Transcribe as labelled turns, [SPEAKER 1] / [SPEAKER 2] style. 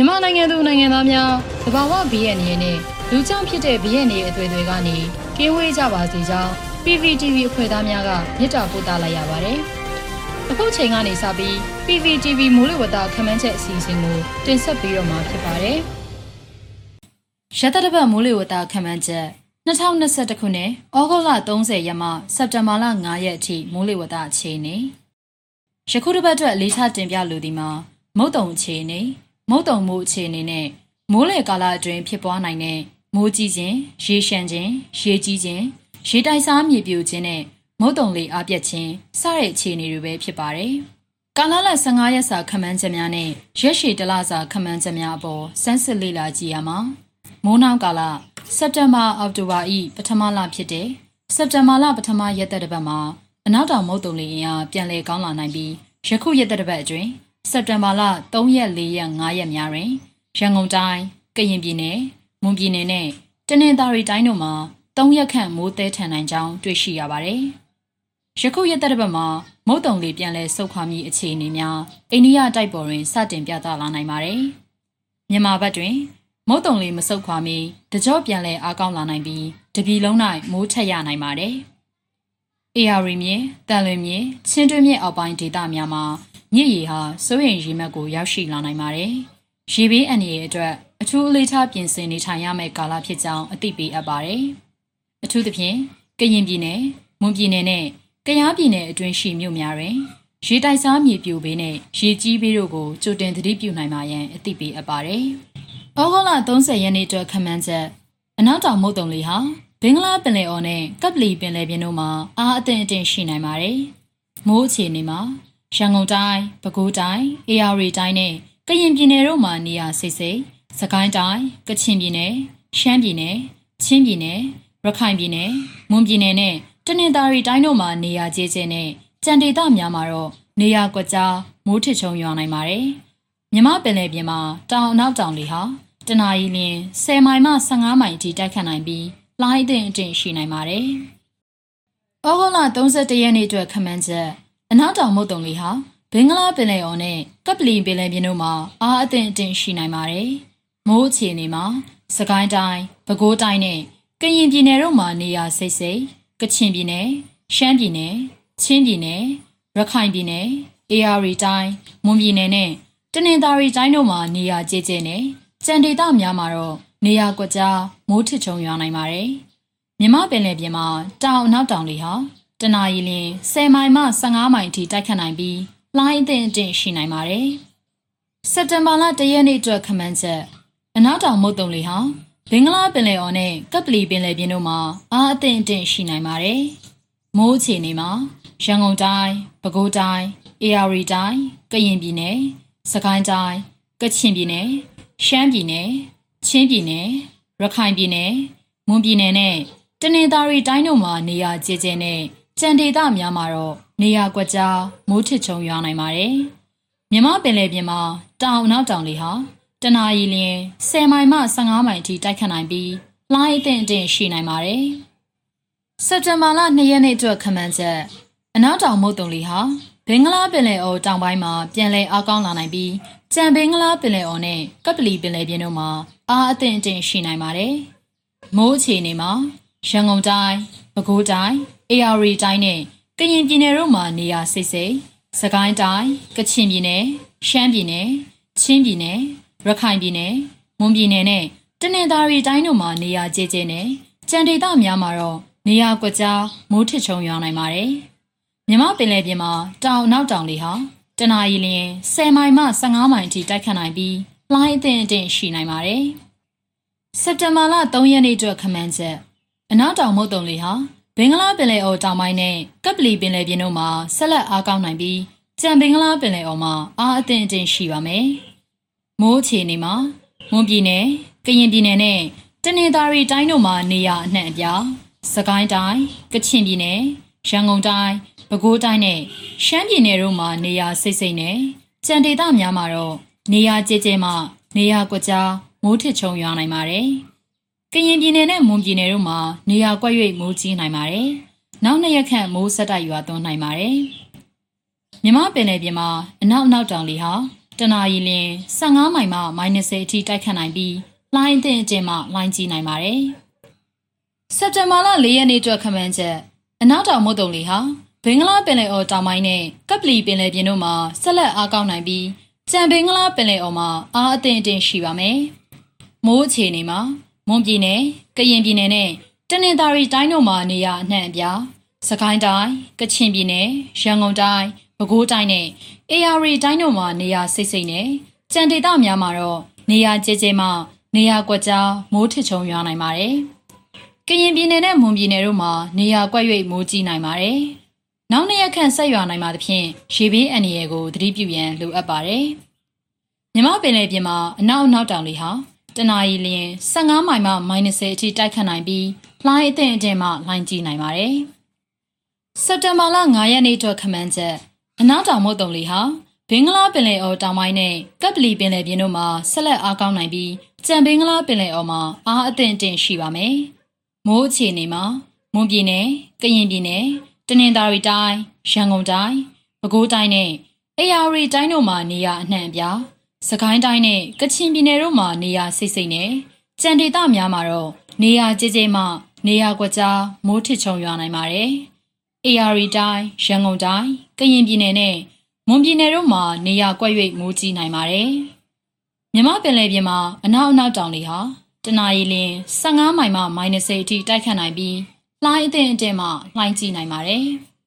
[SPEAKER 1] မြန်မာနိုင်ငံသူနိုင်ငံသားများတဘာဝဘီရဲ့အနေနဲ့လူကြောင့်ဖြစ်တဲ့ဘီရဲ့နေအသွေးတွေကနေကင်းဝေးကြပါစေကြောင်း PVTV အဖွဲ့သားများကမြစ်တာပို့သလိုက်ရပါတယ်။အခုချိန်ကနေစပြီး PVTV မူလဝတ္တခမန်းချက်အစီအစဉ်ကိုတင်ဆက်ပြီးတော့မှာဖြစ်ပါတယ်။ရတတပတ်မူလဝတ္တခမန်းချက်2021ခုနှစ်ဩဂုတ်လ30ရက်မှစက်တင်ဘာလ9ရက်အထိမိုးလေဝသအခြေအနေယခုတစ်ပတ်အတွက်လေးချတင်ပြလိုသည်မှာမုတ်တုံအခြေအနေ မုတ်တုံမိုးအခြေအနေနဲ့မိုးလေကာလအတွင်းဖြစ်ပွားနိုင်တဲ့မိုးကြီးခြင်းရေရှမ်းခြင်းရေကြီးခြင်းရေတိုက်စားမြေပြိုခြင်းနဲ့မုတ်တုံလေအပြတ်ခြင်းစတဲ့အခြေအနေတွေပဲဖြစ်ပါတယ်ကာလလ15ရက်စာခမန်းချက်များနဲ့ရက်ရှည်တလစာခမန်းချက်များအပေါ်စမ်းစစ်လေ့လာကြည့်ရမှာမိုးနောက်ကာလစက်တင်ဘာအောက်တိုဘာဤပထမလဖြစ်တဲ့စက်တင်ဘာလပထမရက်သက်တစ်ပတ်မှာအနောက်တောင်မုတ်တုံလေအင်အားပြန်လည်ကောင်းလာနိုင်ပြီးယခုရက်သက်တစ်ပတ်အတွင်း စက်တင်ဘာလ3ရက်4ရက်5ရက်များတွင်ရန်ကုန်တိုင်းကရင်ပြည်နယ်မွန်ပြည်နယ်နဲ့တနင်္သာရီတိုင်းတို့မှာ3ရက်ခန့်မိုးသည်ထန်နိုင်ကြောင်းတွေ့ရှိရပါတယ်။ယခုရက်သက်တစ်ပတ်မှာမုတ်တုံလေပြန်လည်ဆုတ်ခွာမိအခြေအနေများအိန္ဒိယတိုက်ပေါ်တွင်စတင်ပြသလာနိုင်ပါတယ်။မြန်မာဘက်တွင်မုတ်တုံလေးမဆုတ်ခွာမီတကြောပြန်လဲအားကောင်းလာနိုင်ပြီးတပြီလုံး၌မိုးထက်ရနိုင်ပါတယ်။ AR မြေတန်လွင်မြေချင်းတွင်းမြေအောက်ပိုင်းဒေသများမှာ မြစ်ရေဟာစိုးရိမ်ရေမှတ်ကိုရောက်ရှိလာနိုင်ပါတယ်။ရေဘေးအန္တရာယ်အတွက်အထူးအလေးထားပြင်ဆင်နေထိုင်ရမယ့်ကာလဖြစ်ကြောင်းအသိပေးအပ်ပါတယ်။အထူးသဖြင့်ကရင်ပြည်နယ်၊မွန်ပြည်နယ်နဲ့ကယားပြည်နယ်အတွင်းရှိမြို့များတွင်ရေတိုက်စားမြေပြိုဘေးနဲ့ရေကြီးဘေးတို့ကိုကြိုတင်သတိပြုနိုင်ပါရန်အသိပေးအပ်ပါတယ်။ဩဂုတ်လ30ရက်နေ့အတွက်ခန့်မှန်းချက်အနောက်တောင်မုတ်တုံလေးဟာဘင်္ဂလားပင်လယ်အော်နဲ့ကပ်ပလီပင်လယ်ပြင်တို့မှာအားအသင့်အင့်ရှိနိုင်ပါတယ်။မိုးအခြေအနေမှာ ရန်ကုန်တိုင်း၊ပဲခူးတိုင်း၊အေရဝတီတိုင်းနဲ့ကရင်ပြည်နယ်တို့မှာနေရာစိတ်စိတ်၊စကိုင်းတိုင်း၊ကချင်ပြည်နယ်၊ရှမ်းပြည်နယ်၊ချင်းပြည်နယ်၊ရခိုင်ပြည်နယ်၊မွန်ပြည်နယ်နဲ့တနင်္သာရီတိုင်းတို့မှာနေရာကျဲကျဲနဲ့ကြံဒေသများမှာတော့နေရာကွက်ကြားမိုးထစ်ချုံရွာနိုင်ပါတယ်။မြမပင်လယ်ပြင်မှာတောင်အနောက်တောင်လေဟာတနာရီလျင်10မိုင်မှ15မိုင်အထိတိုက်ခတ်နိုင်ပြီးလိုင်းအထင်အထင်ရှိနိုင်ပါတယ်။ဩဂုတ်လ31ရက်နေ့အတွက်ခမန်းချက် အနောက်တောင်မုတ်တုံလေးဟာဘင်္ဂလားပင်လယ်အော်နဲ့ကပလီပင်လယ်ပြင်တို့မှာအားအသင့်အတင်ရှိနိုင်ပါတယ်။မိုးအခြေအနေမှာစကိုင်းတိုင်း၊ပဲခူးတိုင်းနဲ့ကရင်ပြည်နယ်တို့မှာနေရာစိတ်စိတ်ကချင်ပြည်နယ်၊ရှမ်းပြည်နယ်၊ချင်းပြည်နယ်၊ရခိုင်ပြည်နယ်၊အေရီတိုင်း၊မွန်ပြည်နယ်နဲ့တနင်္သာရီတိုင်းတို့မှာနေရာကျကျနဲ့ကြံဒေသများမှာတော့နေရာကွက်ကြားမိုးထစ်ချုံရွာနိုင်ပါတယ်။မြမပင်လယ်ပြင်မှာတောင်အနောက်တောင်လေဟာ တနအီလ10မိုင်မှ15မိုင်အထိတိုက်ခတ်နိုင်ပြီးလှိုင်းအသင့်အင့်ရှိနိုင်ပါတယ်။စက်တင်ဘာလ1ရက်နေ့အတွက်ခမန်းချက်အနောက်တောင်မုတ်တုံလေဟာဘင်္ဂလားပင်လယ်အော်နဲ့ကပ်ပလီပင်လယ်ပြင်တို့မှာအားအသင့်အင့်ရှိနိုင်ပါတယ်။မိုးအခြေအနေမှာရန်ကုန်တိုင်း၊ပဲခူးတိုင်း၊အေရီတိုင်း၊ကရင်ပြည်နယ်၊စကိုင်းတိုင်း၊ကချင်ပြည်နယ်ရှမ်းပြည်နယ်ချင်းပြည်နယ်ရခိုင်ပြည်နယ်မွန်ပြည်နယ်နဲ့တနင်္သာရီတိုင်းတို့မှာနေရာကျကျနဲ့ ကြံဒေသများမှာတော့နေရာကွက်ကြားမိုးထစ်ချုံရွာနိုင်ပါတယ်။မြမပင်လယ်ပြင်မှာတောင်နောက်တောင်လေဟာတနအီလရင်10မိုင်မှ15မိုင်အထိတိုက်ခတ်နိုင်ပြီးလှိုင်းအထင်အထင်ရှိနိုင်ပါတယ်။စက်တင်ဘာလ2ရက်နေ့အတွက်ခမန်းချက်အနောက်တောင်မုတ်တုံလီဟာဘင်္ဂလားပင်လယ်အော်တောင်ပိုင်းမှာပြန်လည်အားကောင်းလာနိုင်ပြီးကြံဘင်္ဂလားပင်လယ်အော်နဲ့ကပလီပင်လယ်ပြင်တို့မှာအားအသင့်အင့်ရှိနိုင်ပါတယ်။မိုးအခြေအနေမှာရန်ကုန်တိုင်း၊ပဲခူးတိုင်း၊ အေရီတိုင်းနဲ့ကရင်ပြည်နယ်တို့မှာနေရာစိတ်စိတ်၊စကိုင်းတိုင်း၊ကချင်ပြည်နယ်၊ရှမ်းပြည်နယ်၊ချင်းပြည်နယ်၊ရခိုင်ပြည်နယ်၊မွန်ပြည်နယ်နဲ့တနင်္သာရီတိုင်းတို့မှာနေရာကျကျနဲ့ကြံဒေသများမှာတော့နေရာကွက်ကြားမိုးထစ်ချုံရွာနိုင်ပါတယ်။မြမပင်လယ်ပြင်မှာတောင်နောက်တောင်လေဟာတနအီလျင်10မိုင်မှ15မိုင်အထိတိုက်ခတ်နိုင်ပြီးလှိုင်းအသင့်အင့်ရှိနိုင်ပါတယ်။စက်တင်ဘာလ3ရက်နေ့အတွက်ခမန်းချက်အနောက်တောင်မုတ်တုံလေဟာ ဘင်္ဂလားပင်လယ်အော်တောင်ပိုင်းနဲ့ကပ်ပလီပင်လယ်ပြင်တို့မှာဆက်လက်အားကောင်းနိုင်ပြီးကြံဘင်္ဂလားပင်လယ်အော်မှာအားအသင့်အင့်ရှိပါမယ်။မိုးအခြေအနေမှာမွန်ပြည်နယ်၊ကရင်ပြည်နယ်နဲ့တနင်္သာရီတိုင်းတို့မှာနေရာအနှံ့အပြားစကိုင်းတိုင်း၊ကချင်ပြည်နယ်၊ရန်ကုန်တိုင်းပဲခူးတိုင်းနဲ့ရှမ်းပြည်နယ်တို့မှာနေရာစိတ်စိတ်နဲ့ကြံဒေသများမှာတော့နေရာကျကျမှနေရာကွက်ကြားမိုးထစ်ချုံရွာနိုင်ပါတယ်။ ကရင်ပြည်နယ်နဲ့မွန်ပြည်နယ်တို့မှာနေရာကွက်၍မိုးကြီးနိုင်ပါတယ်။နောက်နှစ်ရက်ခန့်မိုးဆက်တိုက်ရွာသွန်းနိုင်ပါတယ်။မြမပင်လယ်ပြင်မှာအနောက်အနောက်တောင်လေဟာတနအီလရင်15မိုင်မှမိုင်20အထိတိုက်ခတ်နိုင်ပြီးလှိုင်းအသင့်အကျဉ်မှလှိုင်းကြီးနိုင်ပါတယ်။စက်တင်ဘာလ4ရက်နေ့အတွက်ခန့်မှန်းချက်အနောက်တောင်မုတ်တုံလေဟာဘင်္ဂလားပင်လယ်အော်တောင်ပိုင်းနဲ့ကပ်ပလီပင်လယ်ပြင်တို့မှာဆက်လက်အားကောင်းနိုင်ပြီးကြံဘင်္ဂလားပင်လယ်အော်မှာအားအသင့်အတင်ရှိပါမယ်။မိုးအခြေအနေမှာ မွန်ပြည်နယ်၊ကရင်ပြည်နယ်နဲ့တနင်္သာရီတိုင်းတို့မှာနေရာအနှံ့အပြားစကိုင်းတိုင်းကချင်ပြည်နယ်ရန်ကုန်တိုင်းပဲခူးတိုင်းနဲ့ AR တိုင်းတို့မှာနေရာစိတ်စိတ်နဲ့ကြံဒေသများမှာတော့နေရာကျဲကျဲမှနေရာကွက်ကြားမိုးထစ်ချုံရွာနိုင်ပါတယ်။ကရင်ပြည်နယ်နဲ့မွန်ပြည်နယ်တို့မှာနေရာကွက်၍မိုးကြီးနိုင်ပါတယ်။နောက်နှစ်ရက်ခန့်ဆက်ရွာနိုင်မှာသဖြင့်ရေဘေးအန္တရာယ်ကိုသတိပြုရန်လိုအပ်ပါတယ်။မြမပင်လယ်ပြင်မှာအနောက်အနောက်တောင်လေဟာ တနအီလရင်15မိုင်မှ -30 အထိတိုက်ခတ်နိုင်ပြီးလှိုင်းအသင့်အတင်မှလှိုင်းကြီးနိုင်ပါတယ်။စက်တင်ဘာလ9ရက်နေ့အတွက်ခန့်မှန်းချက်အနောက်တောင်မုတ်တုံလေဟာဘင်္ဂလားပင်လယ်အော်တောင်ပိုင်းနဲ့ကပ်ပလီပင်လယ်ပြင်တို့မှာဆက်လက်အားကောင်းနိုင်ပြီးကြံဘင်္ဂလားပင်လယ်အော်မှာအားအသင့်အတင်ရှိပါမယ်။မိုးအခြေအနေမှာမွန်ပြည်နယ်၊ကရင်ပြည်နယ်၊တနင်္သာရီတိုင်း၊ရန်ကုန်တိုင်း၊ပဲခူးတိုင်းနဲ့အေရဝတီတိုင်းတို့မှာနေရာအနှံ့အပြား စကိုင်းတိုင်းနဲ့ကချင်ပြည်နယ်တို့မှာနေရာစိတ်စိတ်နဲ့ကြံဒေသများမှာတော့နေရာကျကျမှနေရာကွက်ကြားမိုးထစ်ချုံရွာနိုင်ပါတယ်။ AR တိုင်းရန်ကုန်တိုင်းကရင်ပြည်နယ်နဲ့မွန်ပြည်နယ်တို့မှာနေရာကွက်၍မိုးကြီးနိုင်ပါတယ်။မြမပင်လယ်ပြင်မှာအနောက်အနောက်တောင်လေဟာတနအီလ15မိုင်မှ -30 အထိတိုက်ခတ်နိုင်ပြီးလှိုင်းအသင့်အတင်မှလှိုင်းကြီးနိုင်ပါတယ်။